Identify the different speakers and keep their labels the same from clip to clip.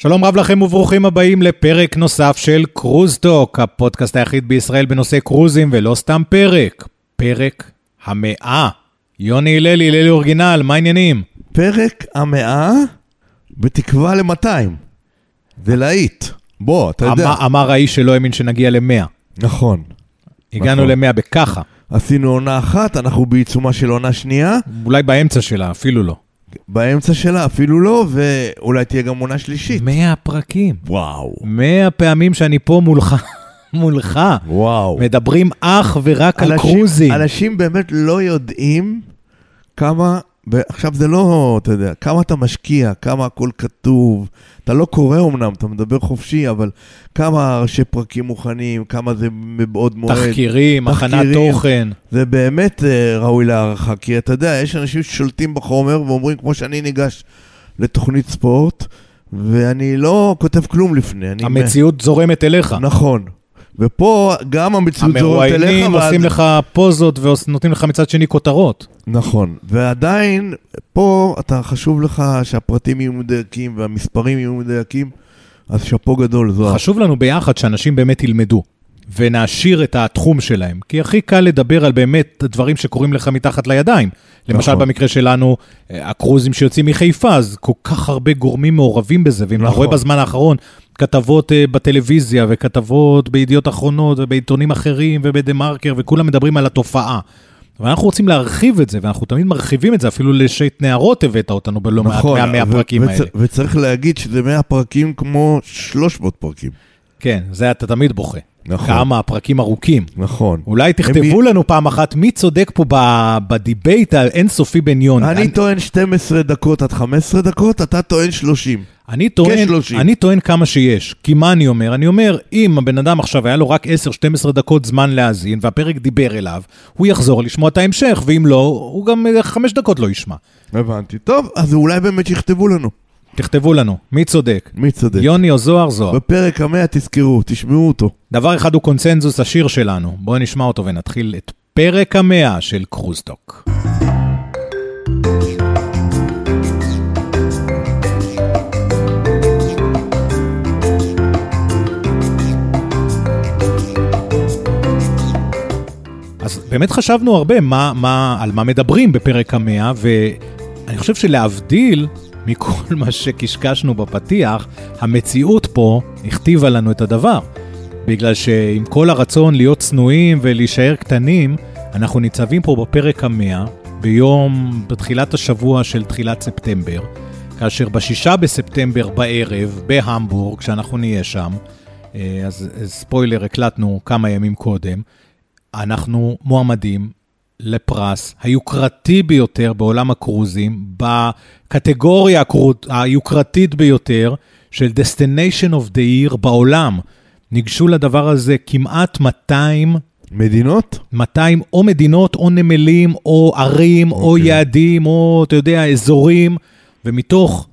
Speaker 1: שלום רב לכם וברוכים הבאים לפרק נוסף של קרוזטוק, הפודקאסט היחיד בישראל בנושא קרוזים ולא סתם פרק, פרק המאה. יוני הללי, הללי אורגינל, מה העניינים?
Speaker 2: פרק המאה בתקווה ל-200. זה להיט. בוא, אתה יודע.
Speaker 1: אמר, אמר האיש שלא האמין שנגיע למאה.
Speaker 2: נכון.
Speaker 1: הגענו
Speaker 2: נכון.
Speaker 1: למאה בככה,
Speaker 2: עשינו עונה אחת, אנחנו בעיצומה של עונה שנייה.
Speaker 1: אולי באמצע שלה, אפילו לא.
Speaker 2: באמצע שלה אפילו לא, ואולי תהיה גם עונה שלישית.
Speaker 1: מאה פרקים.
Speaker 2: וואו.
Speaker 1: מאה פעמים שאני פה מולך, מולך.
Speaker 2: וואו.
Speaker 1: מדברים אך ורק על
Speaker 2: אנשים-
Speaker 1: קרוזים.
Speaker 2: אנשים באמת לא יודעים כמה, ועכשיו זה לא, אתה יודע, כמה אתה משקיע, כמה הכל כתוב. אתה לא קורא אמנם, אתה מדבר חופשי, אבל כמה ראשי פרקים מוכנים, כמה זה מבעוד מועד.
Speaker 1: תחקירים, הכנת. תוכן.
Speaker 2: זה באמת אה, ראוי להערכה, כי אתה יודע, יש אנשים ששולטים בחומר ואומרים, כמו שאני ניגש לתוכנית ספורט, ואני לא כותב כלום לפני. אני
Speaker 1: המציאות זורמת אליך.
Speaker 2: נכון. ופה גם המציאות זורמת אליך.
Speaker 1: המרואיינים עושים לך פוזות ונותנים לך מצד שני כותרות.
Speaker 2: נכון. ועדיין, פה אתה חשוב לך שהפרטים יהיו מדויקים והמספרים יהיו מדויקים, אז שאפו גדול, זוהר.
Speaker 1: חשוב לנו ביחד שאנשים באמת ילמדו, ונעשיר את התחום שלהם. כי הכי קל לדבר על באמת דברים שקורים לך מתחת לידיים. למשל,
Speaker 2: נכון.
Speaker 1: במקרה שלנו, אה, הקרוזים שיוצאים מחיפה, אז כל כך הרבה גורמים מעורבים בזה, ואם אתה
Speaker 2: נכון.
Speaker 1: רואה בזמן האחרון כתבות אה, בטלוויזיה, וכתבות בידיעות אחרונות, ובעיתונים אחרים, ובדה מרקר, וכולם מדברים על התופעה. ואנחנו רוצים להרחיב את זה, ואנחנו תמיד מרחיבים את זה, אפילו לשייט נהרות הבאת אותנו בלא מעט
Speaker 2: נכון,
Speaker 1: מהמאה
Speaker 2: ו-
Speaker 1: הפרקים
Speaker 2: וצ-
Speaker 1: האלה.
Speaker 2: וצריך להגיד שזה 100 פרקים כמו 300 פרקים.
Speaker 1: כן, זה אתה תמיד בוכה.
Speaker 2: נכון.
Speaker 1: כמה הפרקים ארוכים.
Speaker 2: נכון.
Speaker 1: אולי תכתבו לנו פעם אחת מי צודק פה ב- ב debate האינסופי בין יוני.
Speaker 2: אני טוען 12 דקות עד 15 דקות, אתה טוען 30.
Speaker 1: אני טוען. אני טוען כמה שיש. כי מה אני אומר? אני אומר, אם הבן אדם עכשיו היה לו רק 10-12 דקות זמן להאזין, והפרק דיבר אליו, הוא יחזור לשמוע את ההמשך, ואם לא, הוא גם אה, חמש דקות לא ישמע.
Speaker 2: הבנתי. טוב, אז אולי באמת יכתבו לנו.
Speaker 1: תכתבו לנו, מי צודק?
Speaker 2: מי צודק?
Speaker 1: יוני או זוהר? זוהר.
Speaker 2: בפרק המאה תזכרו, תשמעו אותו.
Speaker 1: דבר אחד הוא קונצנזוס השיר שלנו. בואו נשמע אותו ונתחיל את פרק המאה של קרוזטוק. באמת חשבנו הרבה מה, מה, על מה מדברים בפרק המאה, ואני חושב שלהבדיל מכל מה שקשקשנו בפתיח, המציאות פה הכתיבה לנו את הדבר. בגלל שעם כל הרצון להיות צנועים ולהישאר קטנים, אנחנו ניצבים פה בפרק המאה, ביום, בתחילת השבוע של תחילת ספטמבר, כאשר בשישה בספטמבר בערב, בהמבורג, שאנחנו נהיה שם, אה, אז ספוילר, הקלטנו כמה ימים קודם, אנחנו מועמדים לפרס היוקרתי ביותר בעולם הקרוזים, בקטגוריה היוקרתית ביותר של Destination of the Year בעולם. ניגשו לדבר הזה כמעט 200,
Speaker 2: מדינות?
Speaker 1: 200 או מדינות או נמלים או ערים או
Speaker 2: אוקיי.
Speaker 1: יעדים או, אתה יודע, אזורים, ומתוך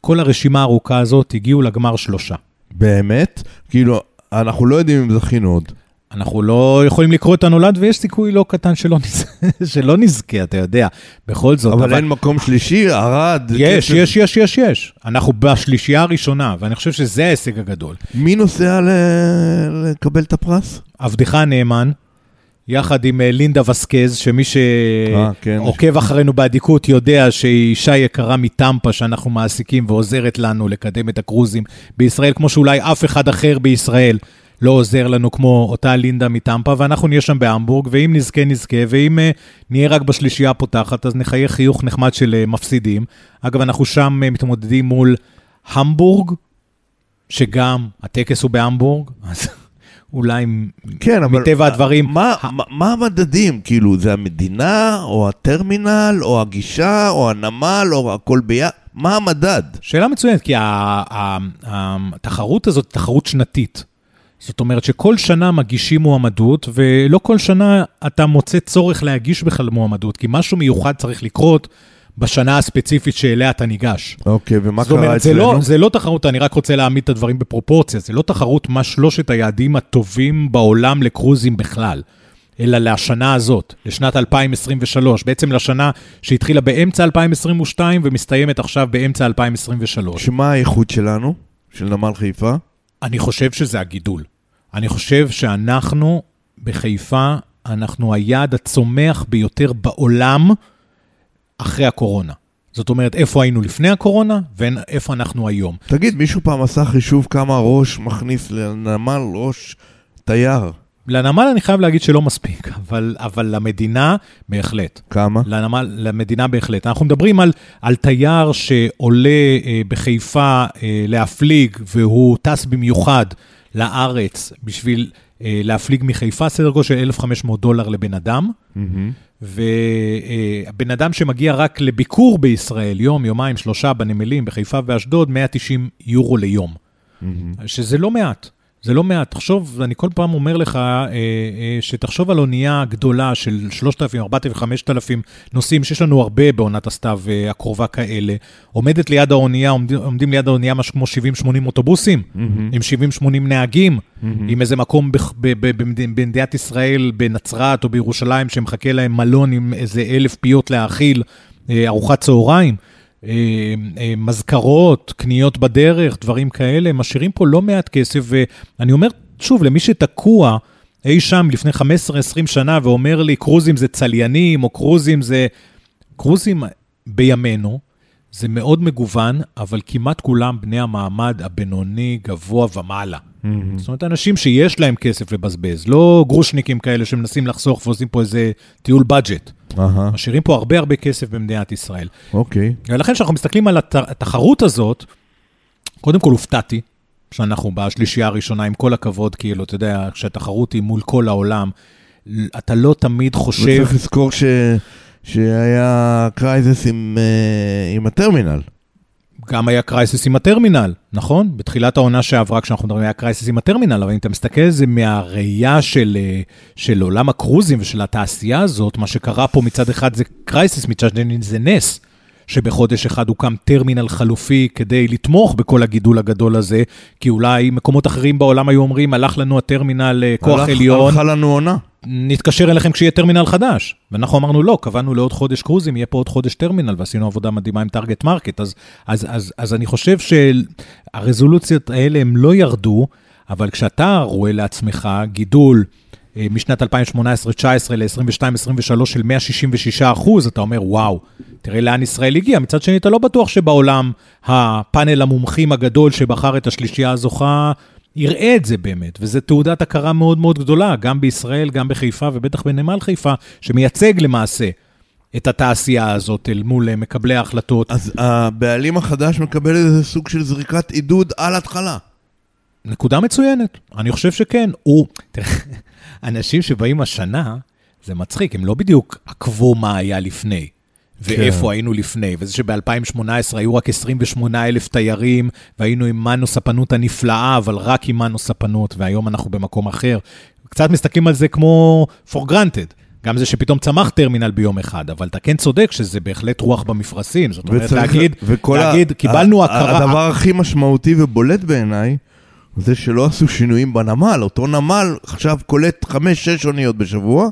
Speaker 1: כל הרשימה הארוכה הזאת הגיעו לגמר שלושה.
Speaker 2: באמת? כאילו, אנחנו לא יודעים אם זכינו עוד.
Speaker 1: אנחנו לא יכולים לקרוא את הנולד, ויש סיכוי לא קטן שלא, נז... שלא נזכה, אתה יודע. בכל זאת,
Speaker 2: אבל אין מקום שלישי, ערד.
Speaker 1: יש,
Speaker 2: כסף.
Speaker 1: יש, יש, יש, יש. אנחנו בשלישייה הראשונה, ואני חושב שזה ההישג הגדול.
Speaker 2: מי נוסע ל- לקבל את הפרס?
Speaker 1: עבדך הנאמן, יחד עם אה, לינדה וסקז, שמי
Speaker 2: אה, כן.
Speaker 1: שעוקב אחרינו באדיקות יודע שהיא אישה יקרה מטמפה שאנחנו מעסיקים ועוזרת לנו לקדם את הקרוזים בישראל, כמו שאולי אף אחד אחר בישראל לא עוזר לנו כמו אותה לינדה מטמפה, ואנחנו נהיה שם בהמבורג, ואם נזכה, נזכה, ואם uh, נהיה רק בשלישייה הפותחת, אז נחיה חיוך נחמד של uh, מפסידים. אגב, אנחנו שם uh, מתמודדים מול המבורג, שגם הטקס הוא בהמבורג, אז אולי
Speaker 2: כן, אבל...
Speaker 1: מטבע הדברים...
Speaker 2: מה, מה, מה המדדים? כאילו, זה המדינה, או הטרמינל, או הגישה, או הנמל, או הכל ביחד? מה המדד?
Speaker 1: שאלה מצוינת, כי ה- ה- ה- התחרות הזאת היא תחרות שנתית. זאת אומרת שכל שנה מגישים מועמדות, ולא כל שנה אתה מוצא צורך להגיש בכלל מועמדות, כי משהו מיוחד צריך לקרות בשנה הספציפית שאליה אתה ניגש.
Speaker 2: אוקיי, ומה
Speaker 1: זאת
Speaker 2: קרה
Speaker 1: אומרת,
Speaker 2: אצלנו?
Speaker 1: לא, זה לא תחרות, אני רק רוצה להעמיד את הדברים בפרופורציה, זה לא תחרות מה שלושת היעדים הטובים בעולם לקרוזים בכלל, אלא לשנה הזאת, לשנת 2023, בעצם לשנה שהתחילה באמצע 2022 ומסתיימת עכשיו באמצע 2023.
Speaker 2: שמה האיכות שלנו? של נמל חיפה?
Speaker 1: אני חושב שזה הגידול. אני חושב שאנחנו בחיפה, אנחנו היעד הצומח ביותר בעולם אחרי הקורונה. זאת אומרת, איפה היינו לפני הקורונה ואיפה אנחנו היום.
Speaker 2: תגיד, מישהו פעם עשה חישוב כמה ראש מכניס לנמל ראש תייר?
Speaker 1: לנמל אני חייב להגיד שלא מספיק, אבל, אבל למדינה בהחלט.
Speaker 2: כמה?
Speaker 1: לנמל, למדינה בהחלט. אנחנו מדברים על, על תייר שעולה אה, בחיפה אה, להפליג, והוא טס במיוחד לארץ בשביל אה, להפליג מחיפה, סדר גודל של 1,500 דולר לבן אדם.
Speaker 2: Mm-hmm.
Speaker 1: ובן אדם שמגיע רק לביקור בישראל, יום, יומיים, שלושה בנמלים, בחיפה ואשדוד, 190 יורו ליום.
Speaker 2: Mm-hmm.
Speaker 1: שזה לא מעט. זה לא מעט. תחשוב, אני כל פעם אומר לך, אה, אה, שתחשוב על אונייה גדולה של 3,000, 4,000, 5,000 נוסעים, שיש לנו הרבה בעונת הסתיו אה, הקרובה כאלה, עומדת ליד האונייה, עומדים, עומדים ליד האונייה משהו כמו 70-80 אוטובוסים,
Speaker 2: Mm-hmm.
Speaker 1: עם 70-80 נהגים,
Speaker 2: Mm-hmm.
Speaker 1: עם איזה מקום במדינת ישראל, בנצרת או בירושלים, שמחכה להם מלון עם איזה אלף פיות להאכיל, אה, ארוחת צהריים. אה, אה, מזכרות, קניות בדרך, דברים כאלה, משאירים פה לא מעט כסף, ואני אומר, שוב, למי שתקוע אי שם לפני 15-20 שנה ואומר לי, קרוזים זה צליינים, או קרוזים זה... קרוזים בימינו, זה מאוד מגוון, אבל כמעט כולם בני המעמד הבינוני, גבוה ומעלה.
Speaker 2: Mm-hmm.
Speaker 1: זאת אומרת, אנשים שיש להם כסף לבזבז, לא גרושניקים כאלה שמנסים לחסוך ועושים פה איזה טיול budget.
Speaker 2: אהה,
Speaker 1: משאירים פה הרבה הרבה כסף במדינת ישראל.
Speaker 2: אוקיי.
Speaker 1: ולכן כשאנחנו מסתכלים על הת- התחרות הזאת, קודם כל הופתעתי שאנחנו בשלישייה הראשונה, עם כל הכבוד, כאילו, אתה יודע, כשהתחרות היא מול כל העולם, אתה לא תמיד חושב...
Speaker 2: וצריך לזכור ש... שהיה crisis עם, אה, עם הטרמינל.
Speaker 1: גם היה crisis עם הטרמינל, נכון? בתחילת העונה שעברה, כשאנחנו מדברים, היה crisis עם הטרמינל, אבל אם אתה מסתכל על זה מהראייה של, אה, של עולם הקרוזים ושל התעשייה הזאת, מה שקרה פה מצד אחד זה crisis, מצד שני זה נס. שבחודש אחד הוקם טרמינל חלופי כדי לתמוך בכל הגידול הגדול הזה, כי אולי מקומות אחרים בעולם היו אומרים, הלך לנו הטרמינל אה, כוח
Speaker 2: הלך-
Speaker 1: עליון,
Speaker 2: הלכה לנו עונה.
Speaker 1: נתקשר אליכם כשיהיה טרמינל חדש. ואנחנו אמרנו, לא, קבענו לעוד חודש קרוזים, יהיה פה עוד חודש טרמינל, ועשינו עבודה מדהימה עם target market. אז, אז, אז, אז אני חושב שהרזולוציות האלה הם לא ירדו, אבל כשאתה רואה לעצמך גידול אה, משנת 2018-2019 ל-22-23 של 166 אחוז, אתה אומר, וואו, תראה לאן ישראל הגיע. מצד שני, אתה לא בטוח שבעולם הפאנל המומחים הגדול שבחר את השלישייה הזוכה, יראה את זה באמת, וזו תעודת הכרה מאוד מאוד גדולה, גם בישראל, גם בחיפה ובטח בנמל חיפה, שמייצג למעשה את התעשייה הזאת אל מול אה, מקבלי ההחלטות.
Speaker 2: אז הבעלים החדש מקבל איזה סוג של זריקת עידוד על התחלה.
Speaker 1: נקודה מצוינת, אני חושב שכן. הוא, תראה, אנשים שבאים השנה, זה מצחיק, הם לא בדיוק עקבו מה היה לפני. ואיפה
Speaker 2: כן.
Speaker 1: היינו לפני, וזה שב-2018 היו רק 28 אלף תיירים, והיינו עם מנו ספנות הנפלאה, אבל רק עם מנו ספנות, והיום אנחנו במקום אחר. קצת מסתכלים על זה כמו for granted. גם זה שפתאום צמח טרמינל ביום אחד, אבל אתה כן צודק שזה בהחלט רוח במפרשים. זאת אומרת,
Speaker 2: וצריך-
Speaker 1: להגיד,
Speaker 2: וכל ה-
Speaker 1: להגיד, קיבלנו
Speaker 2: ה-
Speaker 1: הכרה.
Speaker 2: הדבר הכי משמעותי ובולט בעיניי, זה שלא עשו שינויים בנמל. אותו נמל עכשיו קולט חמש-שש אוניות בשבוע,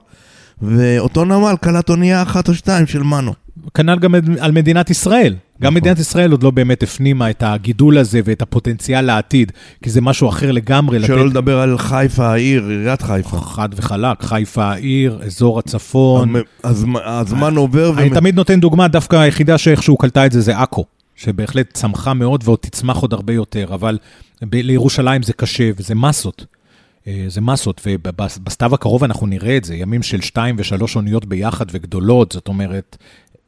Speaker 2: ואותו נמל קלט אונייה אחת או שתיים של מנו.
Speaker 1: כנ"ל גם על מדינת ישראל. גם
Speaker 2: נכון.
Speaker 1: מדינת ישראל עוד לא באמת הפנימה את הגידול הזה ואת הפוטנציאל לעתיד, כי זה משהו אחר לגמרי.
Speaker 2: שלא
Speaker 1: לתת
Speaker 2: לדבר על חיפה העיר, עיריית חיפה.
Speaker 1: חד וחלק, חיפה העיר, אזור הצפון.
Speaker 2: הזמ- הזמן עובר,
Speaker 1: אני
Speaker 2: ו-
Speaker 1: תמיד נותן דוגמה, דווקא היחידה שאיכשהו קלטה את זה זה עכו, שבהחלט צמחה מאוד ועוד תצמח עוד הרבה יותר, אבל ב- לירושלים זה קשה וזה מסות. אה, זה מסות, ובסתיו הקרוב אנחנו נראה את זה, ימים של שתיים ושלוש אוניות ביחד וגדולות, זאת אומרת,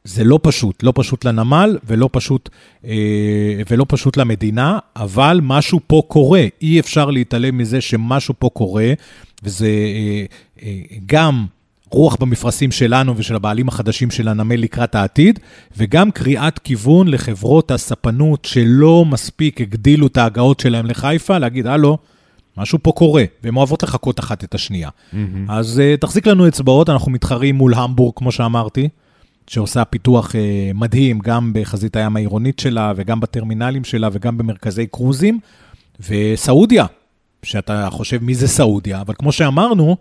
Speaker 1: זה לא פשוט, לא פשוט לנמל ולא פשוט, אה, ולא פשוט למדינה, אבל משהו פה קורה, אי אפשר להתעלם מזה שמשהו פה קורה, וזה אה, גם רוח במפרשים שלנו ושל הבעלים החדשים של הנמל לקראת העתיד, וגם קריאת כיוון לחברות הספנות שלא מספיק הגדילו את ההגעות שלהם לחיפה, להגיד, הלו, משהו פה קורה, והן אוהבות לחכות אחת את השנייה. אז uh, תחזיק לנו אצבעות, אנחנו מתחרים מול המבורג, כמו שאמרתי, שעושה פיתוח uh, מדהים, גם בחזית הים העירונית שלה, וגם בטרמינלים שלה, וגם במרכזי קרוזים, וסעודיה, שאתה חושב מי זה סעודיה, אבל כמו שאמרנו,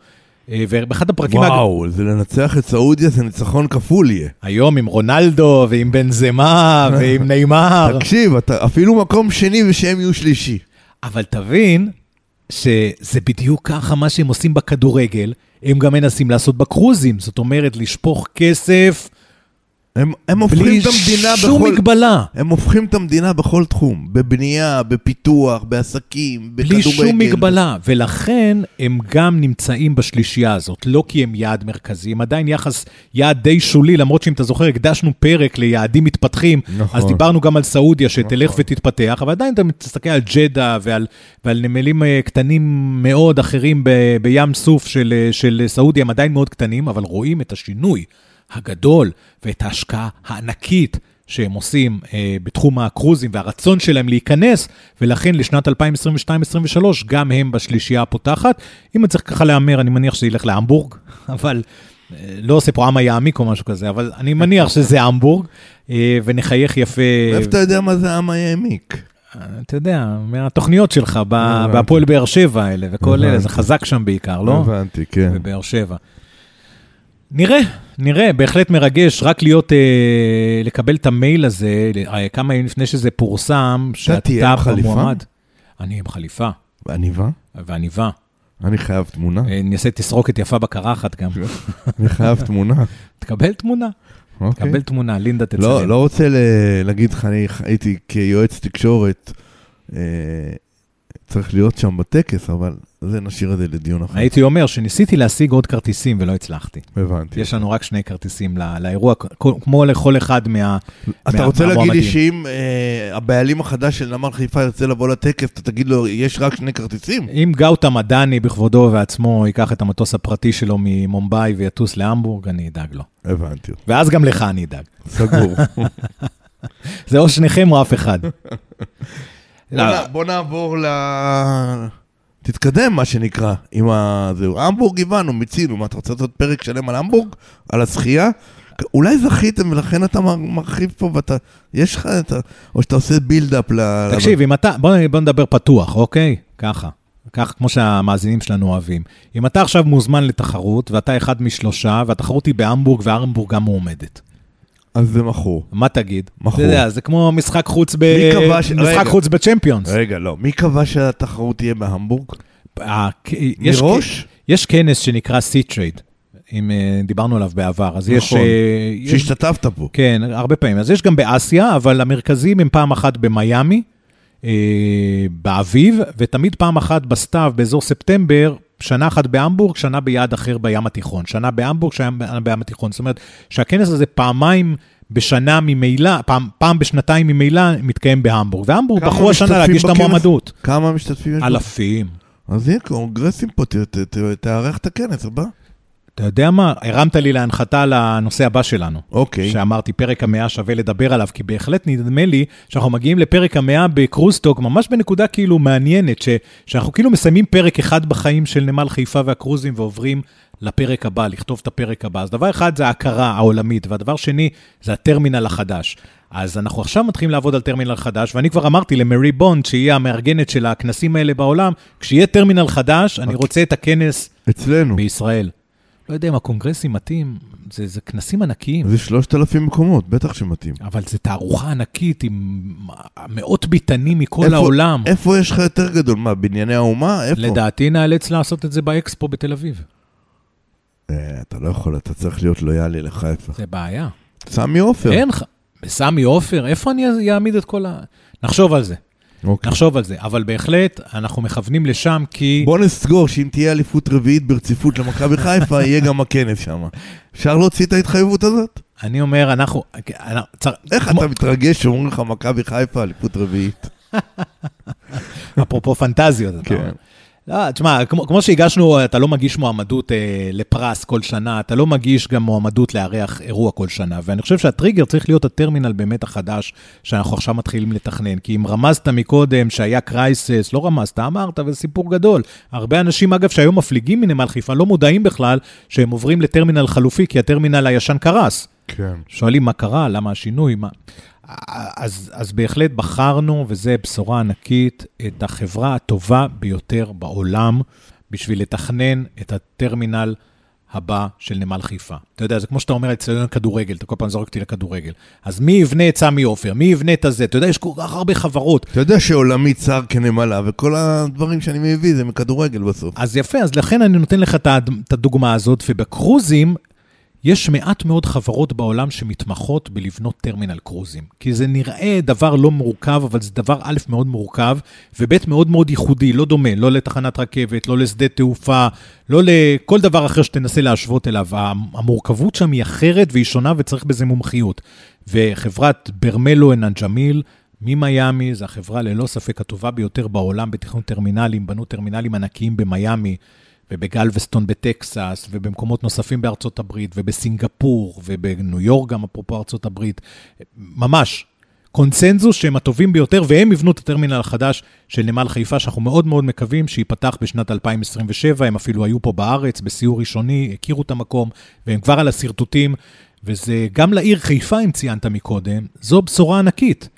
Speaker 1: אה, ובאחד הפרקים... הג-
Speaker 2: וואו, זה לנצח את סעודיה זה ניצחון כפול יהיה.
Speaker 1: היום עם רונלדו ועם בנזמה ועם נאמר.
Speaker 2: תקשיב, אתה אפילו מקום שני ושהם יהיו שלישי.
Speaker 1: אבל תבין שזה בדיוק ככה מה שהם עושים בכדורגל, הם גם מנסים לעשות בקרוזים. זאת אומרת, לשפוך כסף
Speaker 2: הם, הם הופכים
Speaker 1: בלי
Speaker 2: את המדינה
Speaker 1: שום
Speaker 2: בכל...
Speaker 1: מגבלה.
Speaker 2: הם הופכים את המדינה בכל תחום, בבנייה, בפיתוח, בעסקים,
Speaker 1: בלי
Speaker 2: בכדורגל.
Speaker 1: שום מגבלה, ולכן הם גם נמצאים בשלישייה הזאת, לא כי הם יעד מרכזי, הם עדיין יחס יעד די שולי, למרות שאם אתה זוכר, הקדשנו פרק ליעדים מתפתחים,
Speaker 2: נכון.
Speaker 1: אז דיברנו גם על סעודיה שתלך
Speaker 2: נכון.
Speaker 1: ותתפתח, אבל עדיין אתה מסתכל על ג'דה ועל, ועל נמלים אה, קטנים מאוד אחרים ב, בים סוף של, אה, של סעודיה, הם עדיין מאוד קטנים, אבל רואים את השינוי הגדול ואת ההשקעה הענקית שהם עושים אה, בתחום הקרוזים והרצון שלהם להיכנס, ולכן לשנת 2022-2023 גם הם בשלישייה הפותחת. אם אני צריך ככה להמר, אני מניח שזה ילך להמבורג, אבל אה, לא עושה פה עם היעמיק או משהו כזה, אבל אני מניח שזה המבורג, אה, ונחייך יפה.
Speaker 2: מאיפה אתה יודע מה זה העם העמיק?
Speaker 1: אתה יודע, מהתוכניות שלך. בהפועל באר שבע האלה וכל אלה, זה. חזק שם בעיקר, לא?
Speaker 2: הבנתי, כן.
Speaker 1: בבאר שבע. נראה, נראה, בהחלט מרגש, רק להיות, אה, לקבל את המייל הזה, אה, כמה ימים לפני שזה פורסם,
Speaker 2: חליפה?
Speaker 1: במועמד. אני עם חליפה
Speaker 2: עניבה?
Speaker 1: ועניבה.
Speaker 2: אני חייב תמונה.
Speaker 1: אה, אני אעשה תסרוקת יפה בקרחת גם.
Speaker 2: אני חייב תמונה.
Speaker 1: תקבל תמונה,
Speaker 2: אוקיי.
Speaker 1: תקבל תמונה, לינדה תצלם.
Speaker 2: לא, לא רוצה להגיד לך, אני הייתי כיועץ תקשורת, אה, צריך להיות שם בטקס, אבל זה נשאיר את זה לדיון אחר.
Speaker 1: הייתי אומר שניסיתי להשיג עוד כרטיסים ולא הצלחתי.
Speaker 2: הבנתי.
Speaker 1: יש לנו רק שני כרטיסים לא- לאירוע, כמו לכל אחד מה...
Speaker 2: אתה
Speaker 1: מה-
Speaker 2: רוצה להגיד לי. שאם אה, הבעלים החדש של נמל חיפה ירצה לבוא לטקס, אתה תגיד לו, יש רק שני כרטיסים?
Speaker 1: אם גאוטה מדני בכבודו ובעצמו ייקח את המטוס הפרטי שלו ממומבאי ויטוס להמבורג, אני אדאג לו.
Speaker 2: הבנתי.
Speaker 1: ואז גם לך אני אדאג.
Speaker 2: סגור.
Speaker 1: זה או שניכם או אף אחד.
Speaker 2: בוא נע- בוא נעבור ל... תתקדם, מה שנקרא, עם ה... זהו. המבורג הבנו, מיצינו. מה, אתה רוצה לעשות פרק שלם על המבורג? על הזכייה? אולי זכיתם ולכן אתה מר- מרחיב פה ואתה... יש לך את ה... או שאתה עושה בילדאפ ל...
Speaker 1: תקשיב, אם אתה, בוא, בוא נדבר פתוח, אוקיי? ככה. כך כמו שהמאזינים שלנו אוהבים. אם אתה עכשיו מוזמן לתחרות, ואתה אחד משלושה, והתחרות היא בהמבורג, והמבורג גם מועמדת,
Speaker 2: אז זה מכור.
Speaker 1: מה תגיד?
Speaker 2: מכור.
Speaker 1: אתה יודע, זה כמו משחק חוץ, ב...
Speaker 2: ש-
Speaker 1: משחק
Speaker 2: רגע.
Speaker 1: חוץ בצ'מפיונס.
Speaker 2: רגע, לא. מי קבע שהתחרות תהיה בהמבורג?
Speaker 1: ה- יש-
Speaker 2: מראש?
Speaker 1: יש כנס שנקרא C-Trade, אם אה, דיברנו עליו בעבר, אז יש...
Speaker 2: נכון.
Speaker 1: אה, יש-
Speaker 2: שהשתתפת פה.
Speaker 1: כן, הרבה פעמים. אז יש גם באסיה, אבל המרכזיים הם פעם אחת במיאמי, אה, באביב, ותמיד פעם אחת בסתיו, באזור ספטמבר, שנה אחת בהמבורג, שנה ביעד אחר בים התיכון. שנה בהמבורג, שנה בים התיכון. זאת אומרת, שהכנס הזה פעמיים בשנה ממילא, פעם, פעם בשנתיים ממילא, מתקיים בהמבורג. והמבורג בחרו השנה להגיש את
Speaker 2: בכנס?
Speaker 1: המועמדות.
Speaker 2: כמה משתתפים יש?
Speaker 1: אלפים.
Speaker 2: אז יהיה קונגרסים פה, תארח את הכנס הבא.
Speaker 1: אתה יודע מה? הרמת לי להנחתה לנושא הבא שלנו.
Speaker 2: אוקיי.
Speaker 1: שאמרתי, פרק המאה שווה לדבר עליו, כי בהחלט נדמה לי שאנחנו מגיעים לפרק המאה בקרוזטוק, ממש בנקודה כאילו מעניינת, ש, שאנחנו כאילו מסיימים פרק אחד בחיים של נמל חיפה והקרוזים ועוברים לפרק הבא, לכתוב את הפרק הבא. אז דבר אחד זה ההכרה העולמית, והדבר שני זה הטרמינל החדש. אז אנחנו עכשיו מתחילים לעבוד על טרמינל חדש, ואני כבר אמרתי למרי בונד, שהיא המארגנת של הכנסים האלה בעולם, כשיהיה טרמינל חדש, אני רוצה את הכנס
Speaker 2: אצלנו.
Speaker 1: בישראל. לא יודע אם הקונגרסים מתאים, זה, זה כנסים ענקיים.
Speaker 2: זה 3,000 מקומות, בטח שמתאים.
Speaker 1: אבל זו תערוכה ענקית עם מאות ביתנים מכל
Speaker 2: איפה-
Speaker 1: העולם.
Speaker 2: איפה יש לך יותר גדול? מה, בנייני האומה? איפה?
Speaker 1: לדעתי נאלץ לעשות את זה באקספו בתל אביב.
Speaker 2: אה, אתה לא יכול, אתה צריך להיות לויאלי לחיפה.
Speaker 1: זה בעיה.
Speaker 2: סמי עופר.
Speaker 1: אין לך. בסמי עופר, איפה אני אעמיד את כל ה... נחשוב על זה,
Speaker 2: אוקיי.
Speaker 1: נחשוב על זה. אבל בהחלט, אנחנו מכוונים לשם כי...
Speaker 2: בוא נסגור שאם תהיה אליפות רביעית ברציפות למכבי חיפה, יהיה גם הכנס שם. אפשר להוציא את ההתחייבות הזאת?
Speaker 1: אני אומר, אנחנו...
Speaker 2: איך אתה מתרגש שאומרים לך מכבי חיפה, אליפות רביעית?
Speaker 1: אפרופו פנטזיות, אתה
Speaker 2: כן.
Speaker 1: אומר. לא, תשמע, כמו, כמו שהגשנו, אתה לא מגיש מועמדות אה, לפרס כל שנה, אתה לא מגיש גם מועמדות לארח אירוע כל שנה, ואני חושב שהטריגר צריך להיות הטרמינל באמת החדש, שאנחנו עכשיו מתחילים לתכנן. כי אם רמזת מקודם שהיה קרייסס, לא רמזת, אמרת, וזה סיפור גדול. הרבה אנשים, אגב, שהיום מפליגים מנמל חיפה, לא מודעים בכלל שהם עוברים לטרמינל חלופי, כי הטרמינל הישן קרס.
Speaker 2: כן.
Speaker 1: שואלים מה קרה, למה השינוי, מה... אז, אז בהחלט בחרנו, וזו בשורה ענקית, את החברה הטובה ביותר בעולם בשביל לתכנן את הטרמינל הבא של נמל חיפה. אתה יודע, זה כמו שאתה אומר, אצטדיון כדורגל, אתה כל פעם זורק אותי לכדורגל. אז מי יבנה את סמי עופר? מי יבנה את הזה? אתה יודע, יש כל כך הרבה חברות.
Speaker 2: אתה יודע שעולמי צר כנמלה, וכל הדברים שאני מביא זה מכדורגל בסוף.
Speaker 1: אז יפה, אז לכן אני נותן לך את הד- את הדוגמה הזאת, ובקרוזים יש מעט מאוד חברות בעולם שמתמחות בלבנות טרמינל קרוזים. כי זה נראה דבר לא מורכב, אבל זה דבר א', מאוד מורכב, וב', מאוד מאוד ייחודי, לא דומה, לא לתחנת רכבת, לא לשדה תעופה, לא לכל דבר אחר שתנסה להשוות אליו. המורכבות שם היא אחרת והיא שונה וצריך בזה מומחיות. וחברת ברמלו אנג'מיל, ממיאמי, זו החברה ללא ספק הטובה ביותר בעולם בתכנון טרמינלים, בנו טרמינלים ענקיים במיאמי. ובגלווסטון בטקסס, ובמקומות נוספים בארצות הברית, ובסינגפור, ובניו יורק גם, אפרופו ארצות הברית. ממש, קונצנזוס שהם הטובים ביותר, והם יבנו את הטרמינל החדש של נמל חיפה, שאנחנו מאוד מאוד מקווים שייפתח בשנת 2027. הם אפילו היו פה בארץ בסיור ראשוני, הכירו את המקום, והם כבר על השרטוטים, וזה גם לעיר חיפה, אם ציינת מקודם, זו בשורה ענקית.